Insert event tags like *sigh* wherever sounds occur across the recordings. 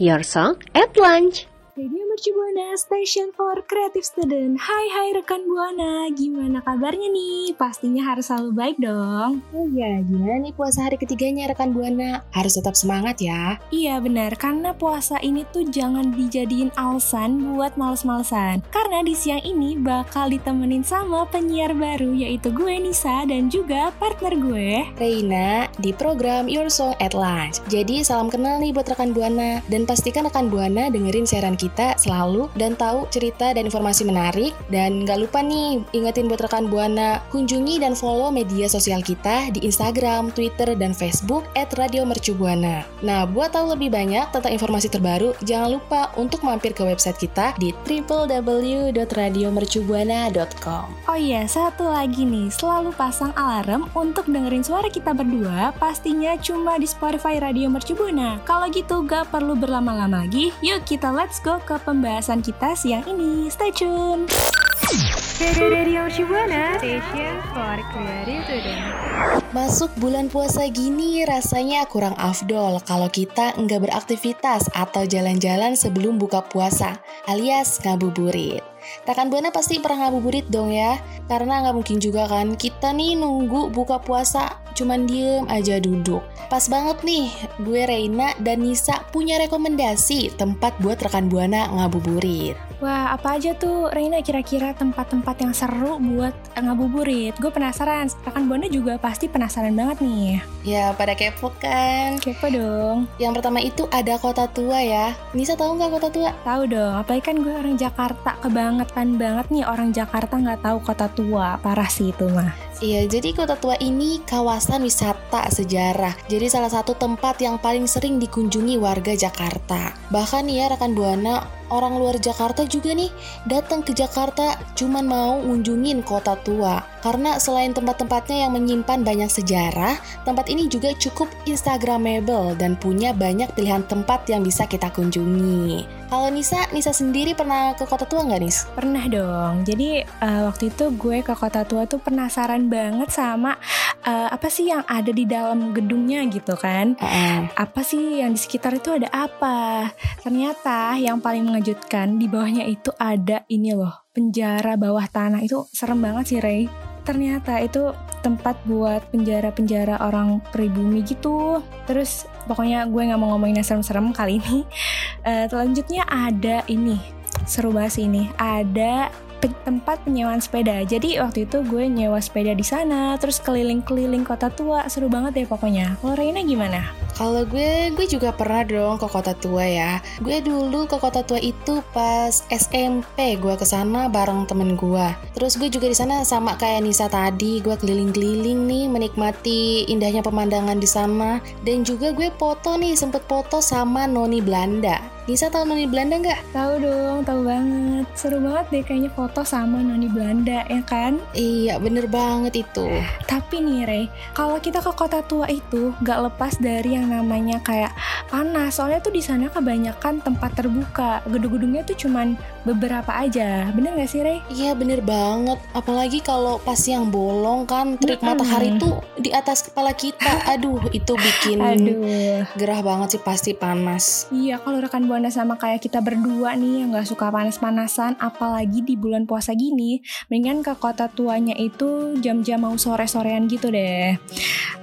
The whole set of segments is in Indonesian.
Your Song at Lunch. Mercu Buana Station for Creative Student Hai hai rekan Buana, gimana kabarnya nih? Pastinya harus selalu baik dong Oh iya, gimana nih puasa hari ketiganya rekan Buana? Harus tetap semangat ya. Iya benar, karena puasa ini tuh jangan dijadiin alasan buat males-malesan Karena di siang ini bakal ditemenin sama penyiar baru yaitu gue Nisa dan juga partner gue Reina di program Your Song at Lunch. Jadi salam kenal nih buat rekan Buana dan pastikan rekan Buana dengerin siaran kita selalu dan tahu cerita dan informasi menarik dan gak lupa nih ingetin buat rekan Buana kunjungi dan follow media sosial kita di Instagram, Twitter, dan Facebook at. Nah, buat tahu lebih banyak tentang informasi terbaru, jangan lupa untuk mampir ke website kita di www.radiomercubuana.com. Oh iya, satu lagi nih, selalu pasang alarm untuk dengerin suara kita berdua pastinya cuma di Spotify Radio Mercu Buana. Kalau gitu gak perlu berlama-lama lagi, yuk kita let's go ke pembahasan kita siang ini. Stay tune! Radio Shibuana, Station for Creative. Masuk bulan puasa gini rasanya kurang afdol kalau kita nggak beraktivitas atau jalan-jalan sebelum buka puasa, alias ngabuburit. Rekan Buana pasti pernah ngabuburit dong ya, karena nggak mungkin juga kan kita nih nunggu buka puasa cuman diem aja duduk. Pas banget nih, gue Reina dan Nisa punya rekomendasi tempat buat rekan Buana ngabuburit. Wah, apa aja tuh Reina kira-kira tempat-tempat yang seru buat eh, ngabuburit? Gue penasaran, rekan Buana juga pasti penasaran banget nih. Ya, pada kepo kan? Kepo dong. Yang pertama itu ada kota tua ya. Nisa tahu nggak kota tua? Tahu dong, apalagi kan gue orang Jakarta, kebangetan banget nih orang Jakarta nggak tahu kota tua, parah sih itu mah. Iya, jadi Kota Tua ini kawasan wisata sejarah. Jadi salah satu tempat yang paling sering dikunjungi warga Jakarta. Bahkan ya rekan Buana, orang luar Jakarta juga nih datang ke Jakarta cuman mau ngunjungin Kota Tua. Karena selain tempat-tempatnya yang menyimpan banyak sejarah, tempat ini juga cukup instagramable dan punya banyak pilihan tempat yang bisa kita kunjungi. Kalau Nisa, Nisa sendiri pernah ke Kota Tua nggak Nis? Pernah dong. Jadi eh, waktu itu gue ke Kota Tua tuh penasaran banget sama eh, apa sih yang ada di dalam gedungnya gitu kan. Heeh. Apa sih yang di sekitar itu ada apa? Ternyata yang paling mengejutkan di bawahnya itu ada ini loh, penjara bawah tanah. Itu serem banget sih, Ray. Ternyata itu tempat buat penjara-penjara orang pribumi gitu. Terus pokoknya gue nggak mau ngomongin yang serem-serem kali ini. *laughs* Eh, selanjutnya ada ini, seru banget sih ini. Ada tempat penyewaan sepeda. Jadi waktu itu gue nyewa sepeda di sana, terus keliling-keliling kota tua, seru banget ya pokoknya. Kalau Reina gimana? Kalau gue, gue juga pernah dong ke kota tua ya. Gue dulu ke kota tua itu pas SMP, gue ke sana bareng temen gue. Terus gue juga di sana sama kayak Nisa tadi, gue keliling-keliling nih menikmati indahnya pemandangan di sana. Dan juga gue foto nih, sempet foto sama Noni Belanda. Nisa tahu Noni Belanda nggak? Tahu dong, tahu banget. Seru banget deh kayaknya foto sama Noni Belanda, ya kan? Iya, bener banget itu. Tapi nih Rey, kalau kita ke kota tua itu gak lepas dari yang namanya kayak panas. Soalnya tuh di sana kebanyakan tempat terbuka. Gedung-gedungnya tuh cuman beberapa aja. Bener gak sih, Rey? Iya bener banget. Apalagi kalau pas yang bolong kan terik Mm-mm. matahari tuh di atas kepala kita. Aduh itu bikin *laughs* Aduh. gerah banget sih pasti panas. Iya, kalau rekan buana sama kayak kita berdua nih yang gak suka panas-panasan, apalagi di bulan puasa gini, mendingan ke kota tuanya itu jam-jam mau sore-sorean gitu deh.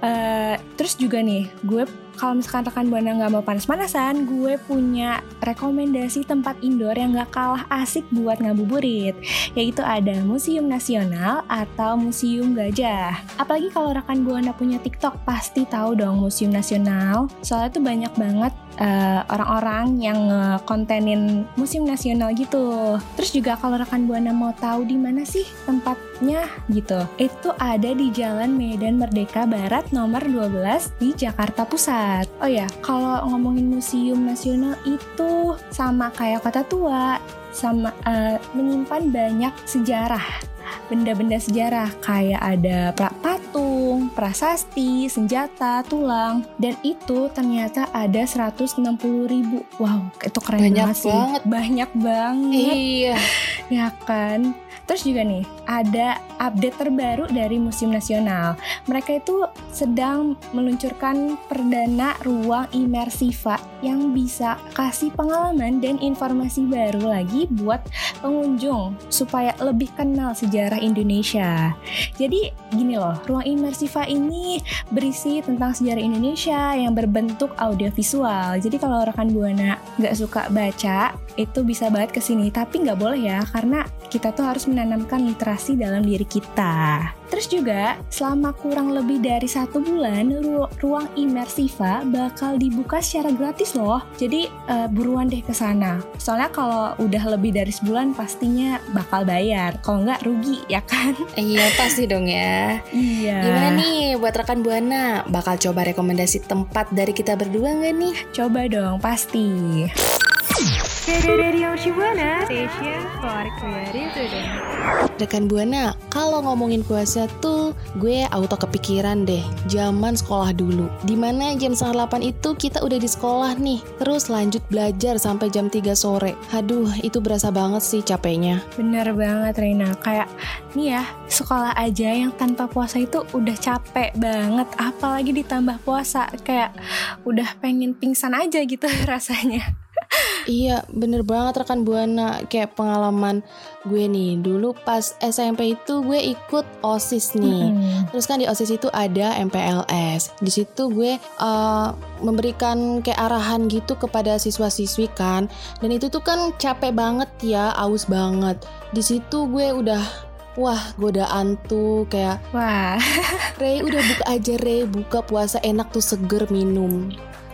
Eh, terus juga nih, gue kalau misalkan rekan buana nggak mau panas-panasan, gue punya rekomendasi tempat indoor yang gak kalah asik buat ngabuburit, yaitu ada Museum Nasional atau Museum Gajah. Apalagi kalau rekan buana punya TikTok, pasti tahu dong Museum Nasional. Soalnya tuh banyak banget eh, orang-orang yang kontenin Museum Nasional gitu. Terus juga kalau rekan buana mau tahu di mana sih tempatnya gitu, itu ada di Jalan Medan Merdeka Barat nomor 12 di Jakarta Pusat. Oh ya, kalau ngomongin Museum Nasional itu sama kayak Kota Tua, sama eh, menyimpan banyak sejarah benda-benda sejarah kayak ada pra- patung, prasasti, senjata, tulang dan itu ternyata ada 160 ribu wow itu keren Banyak banget sih banget. banyak banget Iya. ya kan terus juga nih ada update terbaru dari Museum Nasional mereka itu sedang meluncurkan perdana ruang imersiva yang bisa kasih pengalaman dan informasi baru lagi buat pengunjung supaya lebih kenal sejarah Indonesia. Jadi gini loh, ruang imersiva ini berisi tentang sejarah Indonesia yang berbentuk audiovisual. Jadi kalau rekan buana nggak suka baca, itu bisa banget ke sini. Tapi nggak boleh ya, karena kita tuh harus menanamkan literasi dalam diri kita. Terus juga selama kurang lebih dari satu bulan, ru- ruang imersiva bakal dibuka secara gratis loh. Jadi eh, buruan deh ke sana. Soalnya kalau udah lebih dari sebulan pastinya bakal bayar. Kalau nggak rugi ya kan? Iya pasti dong ya. Iya. Gimana nih buat rekan Buana? Bakal coba rekomendasi tempat dari kita berdua nggak nih? Coba dong, pasti. Rekan Buana, kalau ngomongin puasa tuh gue auto kepikiran deh zaman sekolah dulu. Di mana jam setengah 8 itu kita udah di sekolah nih, terus lanjut belajar sampai jam 3 sore. Aduh, itu berasa banget sih capeknya. Bener banget Reina. Kayak nih ya, sekolah aja yang tanpa puasa itu udah capek banget. Apalagi ditambah puasa. Kayak udah pengen pingsan aja gitu *laughs* rasanya. Iya, bener banget rekan Buana. Kayak pengalaman gue nih, dulu pas SMP itu gue ikut OSIS nih. Mm-mm. Terus kan di OSIS itu ada MPLS. Di situ gue uh, memberikan kayak arahan gitu kepada siswa-siswi kan. Dan itu tuh kan capek banget ya, aus banget. Di situ gue udah wah godaan tuh kayak Wah, Rey udah buka aja Rey, buka puasa enak tuh seger minum.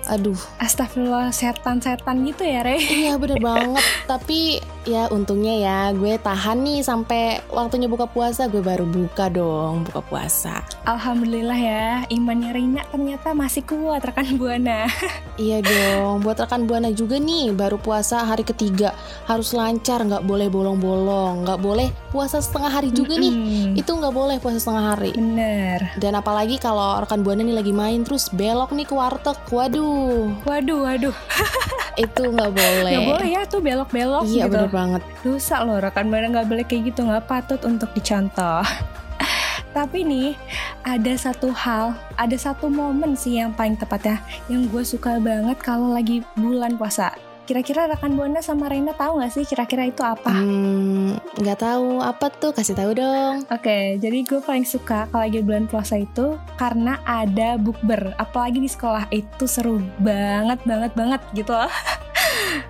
Aduh, astagfirullah setan-setan gitu ya Re. iya bener *laughs* banget. Tapi ya untungnya ya gue tahan nih sampai waktunya buka puasa gue baru buka dong buka puasa. Alhamdulillah ya, imannya Reina ternyata masih kuat rekan Buana. *laughs* Iya dong, buat rekan buana juga nih baru puasa hari ketiga harus lancar, nggak boleh bolong-bolong, nggak boleh puasa setengah hari juga nih. Mm-mm. Itu nggak boleh puasa setengah hari. Bener. Dan apalagi kalau rekan buana nih lagi main terus belok nih ke warteg, waduh, Waduh, waduh. *laughs* itu nggak boleh. Nggak boleh ya tuh belok-belok Iya gitu. bener banget. Dosa loh rekan Buana nggak boleh kayak gitu, nggak patut untuk dicontoh. *laughs* Tapi nih, ada satu hal, ada satu momen sih yang paling tepat ya, yang gue suka banget kalau lagi bulan puasa. Kira-kira rekan Buana sama Reina tahu nggak sih kira-kira itu apa? Hmm, nggak tahu apa tuh kasih tahu dong. Oke, jadi gue paling suka kalau lagi bulan puasa itu karena ada bukber, apalagi di sekolah itu seru banget banget banget gitu loh.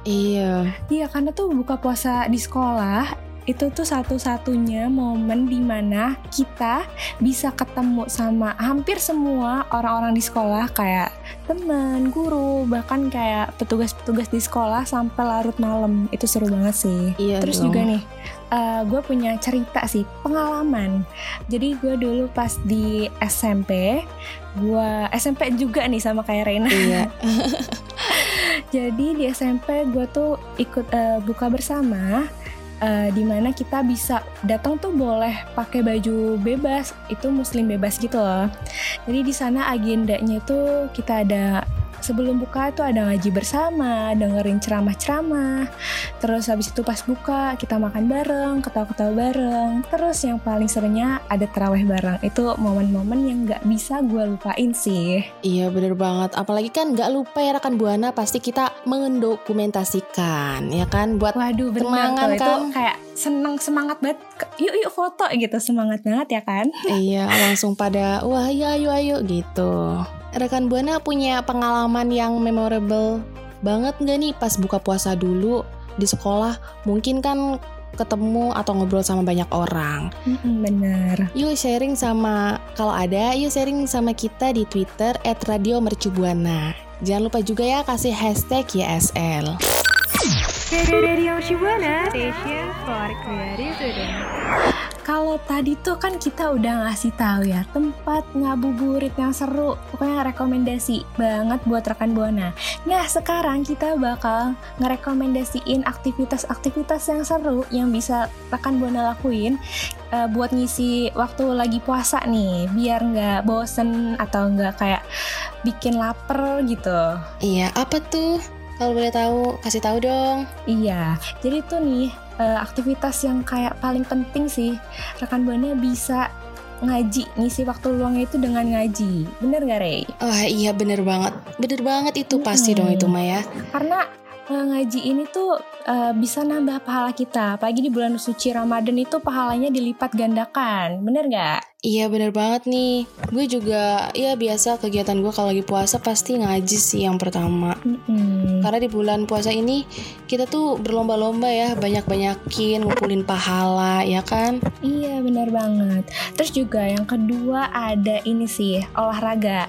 Iya. Iya, karena tuh buka puasa di sekolah itu tuh satu-satunya momen di mana kita bisa ketemu sama hampir semua orang-orang di sekolah kayak teman, guru, bahkan kayak petugas-petugas di sekolah sampai larut malam. Itu seru banget sih. Iya Terus dong. juga nih, eh, gue punya cerita sih, pengalaman. Jadi gue dulu pas di SMP, gue SMP juga nih sama kayak Reina. Iya. *laughs* *laughs* Jadi di SMP gue tuh ikut eh, buka bersama. Eh, di mana kita bisa datang tuh boleh pakai baju bebas. Itu muslim bebas gitu loh. Jadi di sana agendanya tuh kita ada sebelum buka itu ada ngaji bersama, dengerin ceramah-ceramah. Terus habis itu pas buka kita makan bareng, ketawa-ketawa bareng. Terus yang paling serunya ada terawih bareng. Itu momen-momen yang nggak bisa gue lupain sih. Iya bener banget, apalagi kan nggak lupa ya rekan Buana pasti kita mendokumentasikan ya kan buat Waduh, bener Temangan tuh. Itu kan? kayak seneng semangat banget. Yuk yuk foto gitu, semangat banget ya kan? Iya, langsung pada wah ya ayo ayo gitu. Rekan Buana punya pengalaman yang memorable banget nggak nih pas buka puasa dulu di sekolah? Mungkin kan ketemu atau ngobrol sama banyak orang. Mm-mm, bener. Yuk sharing sama kalau ada, yuk sharing sama kita di Twitter @radiomercubuana. Jangan lupa juga ya kasih hashtag YSL. Radio Shibuana Station for Creative Student. Kalau tadi tuh kan kita udah ngasih tahu ya tempat ngabuburit yang seru, pokoknya rekomendasi banget buat rekan buana. Nah sekarang kita bakal ngerekomendasiin aktivitas-aktivitas yang seru yang bisa rekan buana lakuin eh, buat ngisi waktu lagi puasa nih, biar nggak bosen atau nggak kayak bikin lapar gitu. Iya, apa tuh? Kalau boleh tahu, kasih tahu dong. Iya, jadi tuh nih eh, aktivitas yang kayak paling penting sih rekan buana bisa ngaji ngisi waktu luangnya itu dengan ngaji bener gak Rey? Wah iya bener banget, bener banget itu pasti dong itu Maya. Karena eh, ngaji ini tuh eh, bisa nambah pahala kita apalagi di bulan suci Ramadan itu pahalanya dilipat gandakan bener gak? Iya bener banget nih. Gue juga ya biasa kegiatan gue kalau lagi puasa pasti ngaji sih yang pertama. Mm-mm. Karena di bulan puasa ini kita tuh berlomba-lomba ya banyak-banyakin ngumpulin pahala ya kan? Iya bener banget Terus juga yang kedua ada ini sih olahraga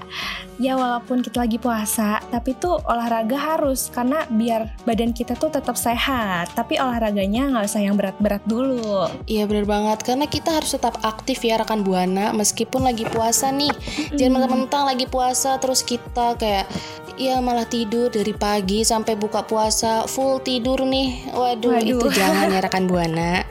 Ya walaupun kita lagi puasa Tapi tuh olahraga harus Karena biar badan kita tuh tetap sehat Tapi olahraganya nggak usah yang berat-berat dulu Iya bener banget karena kita harus tetap aktif ya rekan buana meskipun lagi puasa nih. Jangan mentang-mentang lagi puasa terus kita kayak ya malah tidur dari pagi sampai buka puasa full tidur nih. Waduh, Waduh. itu jangan ya *laughs* rekan buana.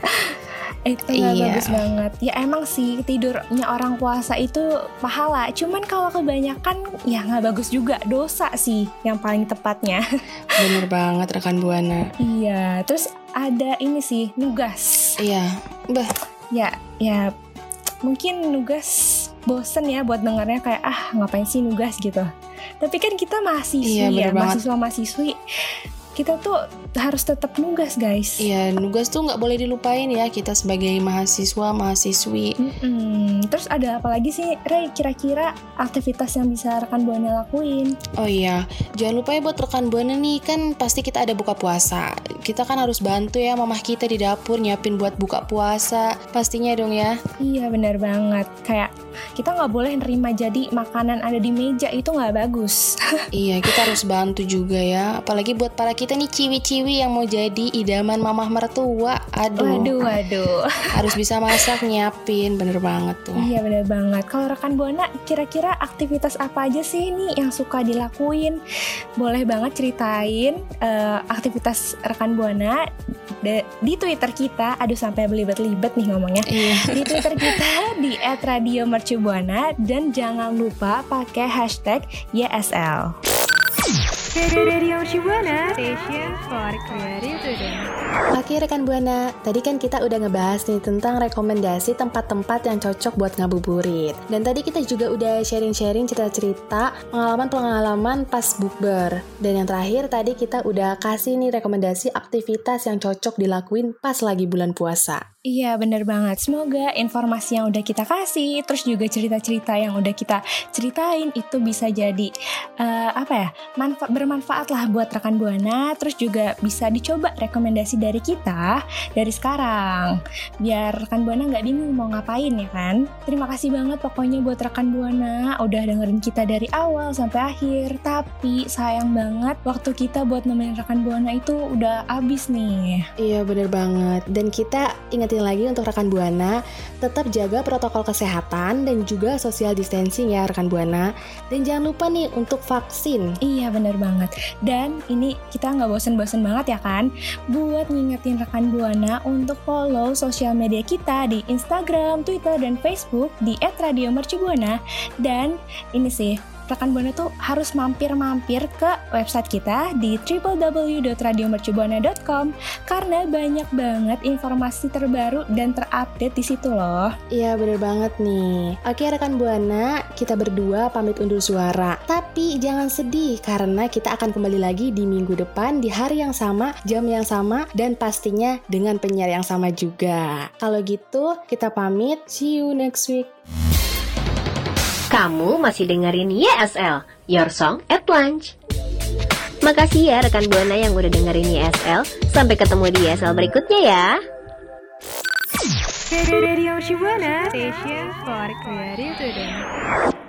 Itu nggak Iya. bagus banget Ya emang sih tidurnya orang puasa itu pahala Cuman kalau kebanyakan ya nggak bagus juga Dosa sih yang paling tepatnya *laughs* Bener banget rekan buana. Iya terus ada ini sih nugas Iya, bah ya ya mungkin nugas bosen ya buat dengarnya kayak ah ngapain sih nugas? gitu. Tapi kan kita mahasiswi Iya, ya mahasiswa mahasiswi kita tuh harus tetap nugas guys Iya, nugas tuh nggak boleh dilupain ya kita sebagai mahasiswa mahasiswi. Mm-mm. terus ada apa lagi sih Ray kira-kira aktivitas yang bisa rekan buana lakuin Oh iya, jangan lupa ya buat rekan buana nih kan pasti kita ada buka puasa. Kita kan harus bantu ya mamah kita di dapur nyiapin buat buka puasa. Pastinya dong ya. iya benar banget kayak kita nggak boleh nerima jadi makanan ada di meja itu nggak bagus *laughs* iya, kita harus bantu juga ya. Apalagi buat para kita nih ciwi-ciwi yang mau jadi idaman mamah mertua. Aduh, waduh waduh *laughs* harus bisa masak nyiapin, bener banget tuh. Iya bener banget. Kalau rekan Buana, kira-kira aktivitas apa aja sih nih yang suka dilakuin? Boleh banget ceritain eh, aktivitas rekan Buana de- di Twitter kita. Aduh sampai belibet-libet nih ngomongnya. Iya. Di Twitter kita di @radiomercubuana dan jangan lupa pakai hashtag YSL. Radio Shibuana Station for Creative. Oke rekan Buana, tadi kan kita udah ngebahas nih tentang rekomendasi tempat-tempat yang cocok buat ngabuburit. Dan tadi kita juga udah sharing-sharing cerita-cerita pengalaman-pengalaman pas bukber. Dan yang terakhir tadi kita udah kasih nih rekomendasi aktivitas yang cocok dilakuin pas lagi bulan puasa. Iya bener banget. Semoga informasi yang udah kita kasih, terus juga cerita-cerita yang udah kita ceritain itu bisa jadi eh, apa ya manfa- bermanfaat lah buat rekan buana. Terus juga bisa dicoba rekomendasi dari kita dari sekarang, biar rekan buana nggak bingung mau ngapain ya kan. Terima kasih banget pokoknya buat rekan buana udah dengerin kita dari awal sampai akhir. Tapi sayang banget waktu kita buat nemenin rekan buana itu udah abis nih. Iya bener banget. Dan kita ingetin lagi untuk rekan Buana, tetap jaga protokol kesehatan dan juga social distancing ya rekan Buana. Dan jangan lupa nih untuk vaksin. Iya bener banget Dan ini kita nggak bosen-bosen banget ya kan? Buat ngingetin rekan Buana untuk follow sosial media kita di Instagram, Twitter, dan Facebook di @radiomercubuana Dan ini sih rekan Buana tuh harus mampir-mampir ke website kita di www.radiomercubuana.com karena banyak banget informasi terbaru dan terupdate di situ loh. Iya bener banget nih. Oke rekan Buana, kita berdua pamit undur suara. Tapi jangan sedih karena kita akan kembali lagi di minggu depan di hari yang sama, jam yang sama, dan pastinya dengan penyiar yang sama juga. Kalau gitu kita pamit. See you next week. Kamu masih dengerin YSL, Your Song at Lunch. Makasih ya rekan Buana yang udah dengerin YSL. Sampai ketemu di YSL berikutnya ya. Radio Shibuana Station for Creative Student.